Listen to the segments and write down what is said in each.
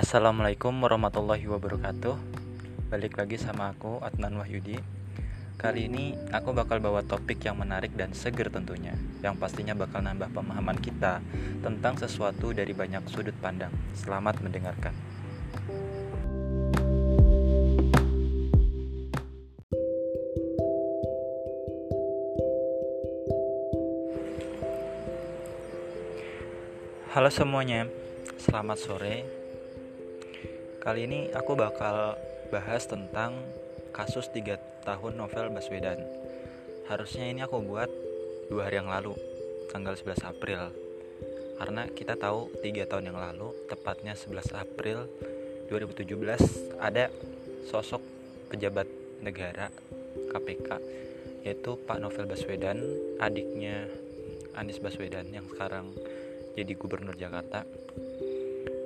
Assalamualaikum warahmatullahi wabarakatuh. Balik lagi sama aku Adnan Wahyudi. Kali ini aku bakal bawa topik yang menarik dan seger tentunya Yang pastinya bakal nambah pemahaman kita Tentang sesuatu dari banyak sudut pandang. Selamat mendengarkan. Halo semuanya, selamat sore. Kali ini aku bakal bahas tentang kasus 3 tahun novel Baswedan. Harusnya ini aku buat dua hari yang lalu, tanggal 11 April. Karena kita tahu 3 tahun yang lalu, tepatnya 11 April 2017, ada sosok pejabat negara KPK yaitu Pak Novel Baswedan, adiknya Anies Baswedan yang sekarang jadi gubernur Jakarta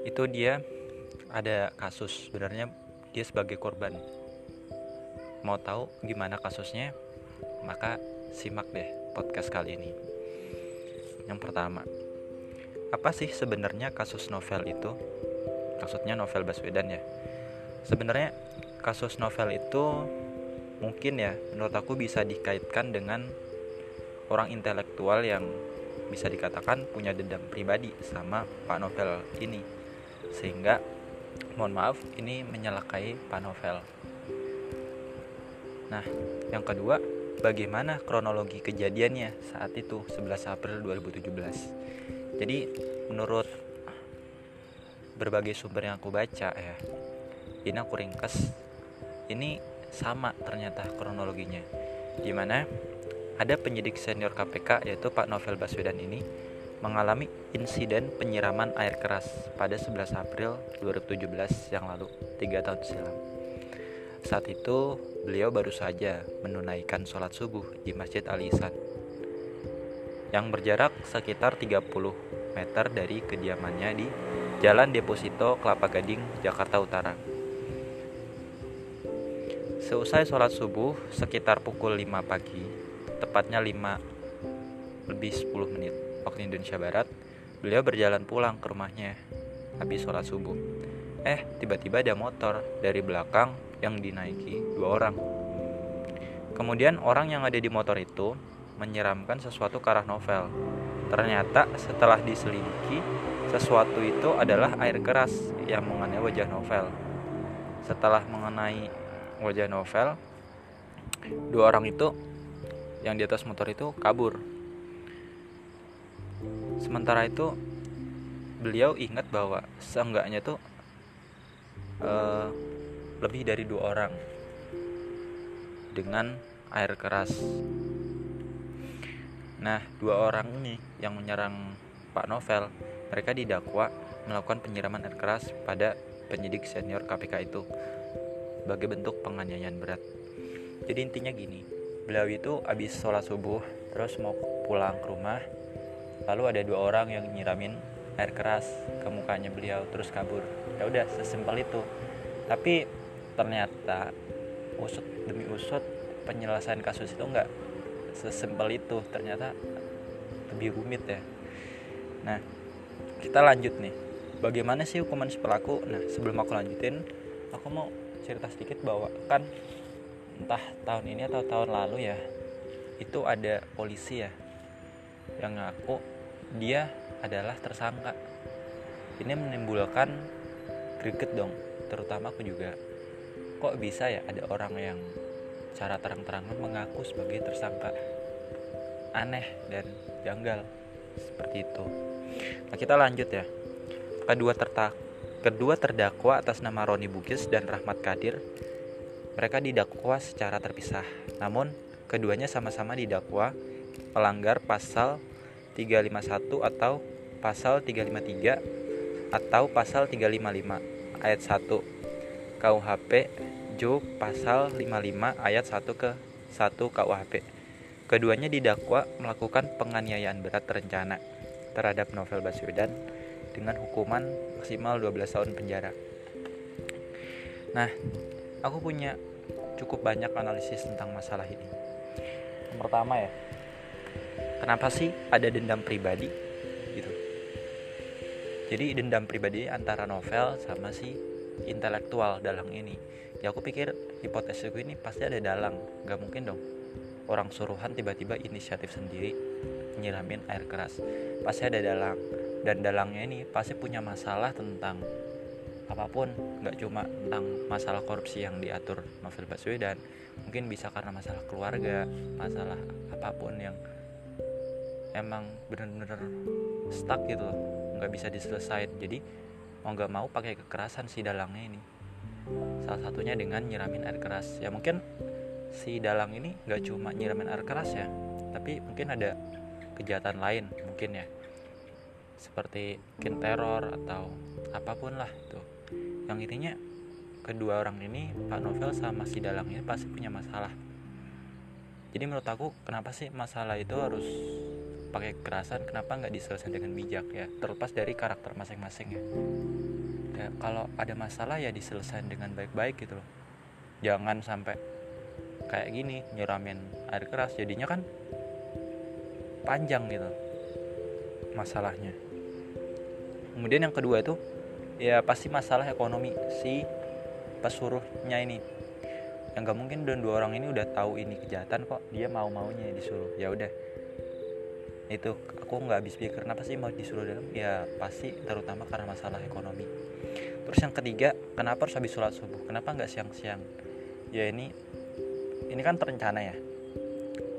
itu dia ada kasus sebenarnya dia sebagai korban. Mau tahu gimana kasusnya? Maka simak deh podcast kali ini. Yang pertama apa sih sebenarnya kasus novel itu? Maksudnya novel Baswedan ya. Sebenarnya kasus novel itu mungkin ya menurut aku bisa dikaitkan dengan orang intelektual yang bisa dikatakan punya dendam pribadi sama Pak Novel ini. Sehingga mohon maaf ini menyalakai Pak Novel nah yang kedua bagaimana kronologi kejadiannya saat itu 11 April 2017 jadi menurut berbagai sumber yang aku baca ya ini aku ringkes ini sama ternyata kronologinya. Di mana ada penyidik senior KPK yaitu Pak Novel Baswedan ini mengalami insiden penyiraman air keras pada 11 April 2017 yang lalu, tiga tahun silam. Saat itu, beliau baru saja menunaikan sholat subuh di Masjid Al Ihsan yang berjarak sekitar 30 meter dari kediamannya di Jalan Deposito Kelapa Gading, Jakarta Utara. Seusai sholat subuh sekitar pukul 5 pagi, tepatnya 5 lebih 10 menit waktu Indonesia Barat, beliau berjalan pulang ke rumahnya habis sholat subuh. Eh, tiba-tiba ada motor dari belakang yang dinaiki dua orang. Kemudian orang yang ada di motor itu menyeramkan sesuatu ke arah novel. Ternyata setelah diselidiki, sesuatu itu adalah air keras yang mengenai wajah novel. Setelah mengenai wajah novel, dua orang itu yang di atas motor itu kabur. Sementara itu beliau ingat bahwa seenggaknya tuh uh, lebih dari dua orang dengan air keras. Nah, dua orang ini yang menyerang Pak Novel, mereka didakwa melakukan penyiraman air keras pada penyidik senior KPK itu sebagai bentuk penganiayaan berat. Jadi intinya gini, beliau itu habis sholat subuh terus mau pulang ke rumah lalu ada dua orang yang nyiramin air keras ke mukanya beliau terus kabur. Ya udah sesimpel itu. Tapi ternyata usut demi usut penyelesaian kasus itu nggak sesimpel itu. Ternyata lebih rumit ya. Nah kita lanjut nih. Bagaimana sih hukuman si pelaku? Nah sebelum aku lanjutin aku mau cerita sedikit bahwa kan entah tahun ini atau tahun lalu ya itu ada polisi ya yang ngaku dia adalah tersangka. Ini menimbulkan greget dong terutama aku juga. Kok bisa ya ada orang yang cara terang-terangan mengaku sebagai tersangka? Aneh dan janggal seperti itu. Nah kita lanjut ya. Kedua tertak kedua terdakwa atas nama Roni Bugis dan Rahmat Kadir mereka didakwa secara terpisah, namun keduanya sama-sama didakwa melanggar pasal 351 atau pasal 353 atau pasal 355 ayat 1 KUHP Jo pasal 55 ayat 1 ke 1 KUHP. Keduanya didakwa melakukan penganiayaan berat terencana terhadap Novel Baswedan dengan hukuman maksimal 12 tahun penjara. Nah, aku punya cukup banyak analisis tentang masalah ini. Yang pertama ya, kenapa sih ada dendam pribadi? Gitu. jadi dendam pribadi antara novel sama si intelektual dalang ini. Ya aku pikir hipotesisku ini pasti ada dalang. Gak mungkin dong. Orang suruhan tiba-tiba inisiatif sendiri nyiramin air keras. Pasti ada dalang. Dan dalangnya ini pasti punya masalah tentang apa pun. Nggak cuma tentang masalah korupsi yang diatur novel Baswedan. Mungkin bisa karena masalah keluarga masalah apa pun yang emang bener-bener stuck gitu loh. Nggak bisa diselesaikan jadi mau nggak mau pakai kekerasan si dalangnya ini. Salah satunya dengan nyiramin air keras. Ya mungkin si dalang ini nggak cuma nyiramin air keras ya tapi mungkin ada kejahatan lain mungkin ya. Seperti mungkin teror atau apa pun lah itu. Yang intinya kedua orang ini Pak Novel sama si Dalang ini pasti punya masalah. Jadi menurut aku kenapa sih masalah itu harus pakai kekerasan kenapa nggak diselesaikan dengan bijak ya? Terlepas dari karakter masing-masing ya. Ya kalau ada masalah ya diselesaikan dengan baik-baik gitu loh. Jangan sampai kayak gini nyiramin air keras jadinya kan panjang gitu masalahnya. Kemudian yang kedua itu ya pasti masalah ekonomi si pesuruhnya ini. Yang gak mungkin dan dua orang ini udah tahu ini kejahatan kok dia mau maunya disuruh. Ya udah itu aku nggak habis pikir kenapa sih mau disuruh dalam? Ya pasti terutama karena masalah ekonomi. Terus yang ketiga kenapa harus habis sholat subuh? Kenapa nggak siang-siang? Ya ini ini kan terencana ya.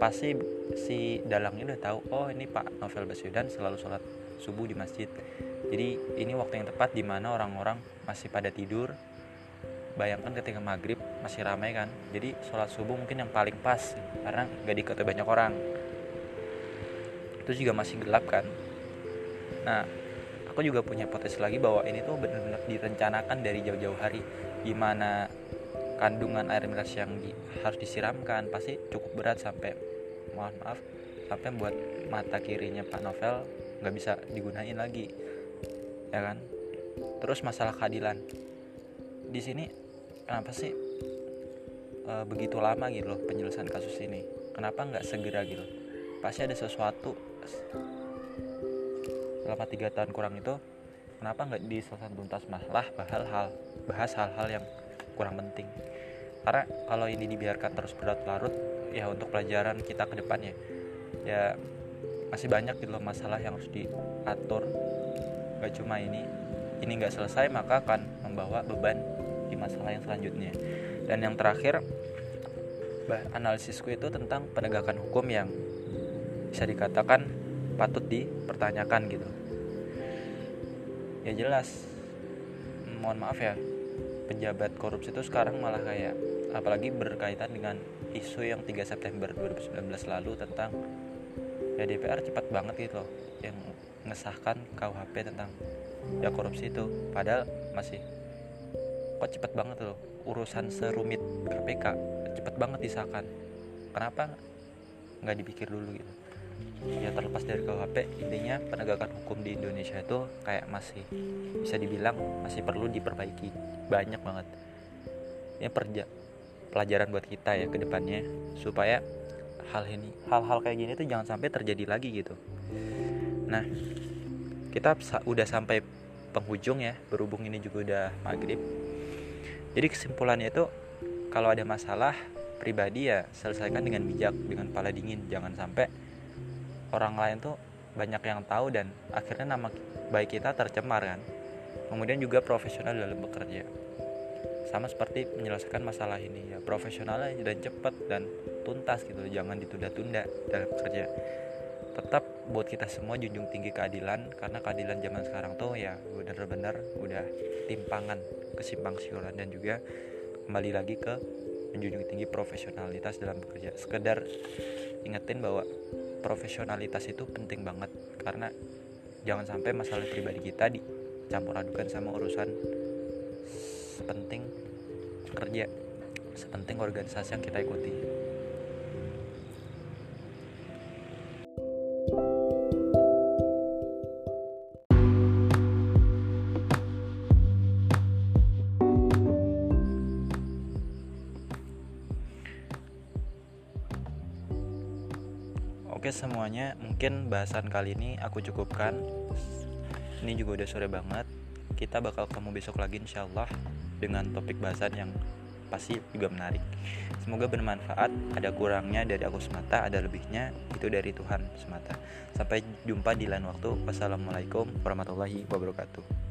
Pasti si dalang ini udah tahu oh ini Pak Novel Baswedan selalu sholat subuh di masjid. Jadi ini waktu yang tepat di mana orang-orang masih pada tidur. Bayangkan ketika maghrib masih ramai kan? Jadi sholat subuh mungkin yang paling pas karena gak diketahui banyak orang itu juga masih gelap kan. Nah aku juga punya potensi lagi bahwa ini tuh benar-benar direncanakan dari jauh-jauh hari. Gimana kandungan air mineral yang di, harus disiramkan pasti cukup berat sampai mohon maaf sampai buat mata kirinya Pak Novel nggak bisa digunain lagi. Ya kan? Terus masalah keadilan. Di sini kenapa sih e, begitu lama gitu loh penyelesaian kasus ini? Kenapa nggak segera gitu? Pasti ada sesuatu selama tiga tahun kurang itu kenapa nggak diselesaikan tuntas masalah bahal hal bahas hal-hal yang kurang penting. Karena kalau ini dibiarkan terus berlarut-larut ya untuk pelajaran kita ke depannya ya masih banyak gitu loh masalah yang harus diatur. Gak cuma ini ini nggak selesai maka akan membawa beban di masalah yang selanjutnya. Dan yang terakhir analisisku itu tentang penegakan hukum yang bisa dikatakan patut dipertanyakan gitu. Ya jelas. Mohon maaf ya pejabat korupsi itu sekarang malah kayak apalagi berkaitan dengan isu yang 3 September 2019 lalu tentang ya DPR cepat banget gitu loh yang mengesahkan KUHP tentang ya korupsi itu. Padahal masih kok cepet banget loh urusan serumit KPK cepet banget disahkan. Kenapa nggak dipikir dulu gitu ya terlepas dari KUHP intinya penegakan hukum di Indonesia itu kayak masih bisa dibilang masih perlu diperbaiki banyak banget ya perja pelajaran buat kita ya ke depannya supaya hal ini hal-hal kayak gini tuh jangan sampai terjadi lagi gitu Nah, kita udah sampai penghujung ya, berhubung ini juga udah maghrib. Jadi kesimpulannya itu kalau ada masalah pribadi ya selesaikan dengan bijak, dengan pala dingin. Jangan sampai orang lain tuh banyak yang tahu dan akhirnya nama baik kita tercemar kan. Kemudian juga profesional dalam bekerja. Sama seperti menyelesaikan masalah ini ya profesional dan cepat dan tuntas gitu, jangan ditunda-tunda dalam bekerja tetap buat kita semua junjung tinggi keadilan karena keadilan zaman sekarang tuh ya bener-bener udah timpangan kesimpang siuran dan juga kembali lagi ke menjunjung tinggi profesionalitas dalam bekerja sekedar ingetin bahwa profesionalitas itu penting banget. Karena jangan sampai masalah pribadi kita dicampur adukan sama urusan sepenting kerja sepenting organisasi yang kita ikuti Oke semuanya, mungkin bahasan kali ini aku cukupkan. Ini juga udah sore banget. Kita bakal ketemu besok lagi insya Allah dengan topik bahasan yang pasti juga menarik. Semoga bermanfaat. Ada kurangnya dari aku semata, ada lebihnya itu dari Tuhan semata. Sampai jumpa di lain waktu. Wassalamualaikum warahmatullahi wabarakatuh.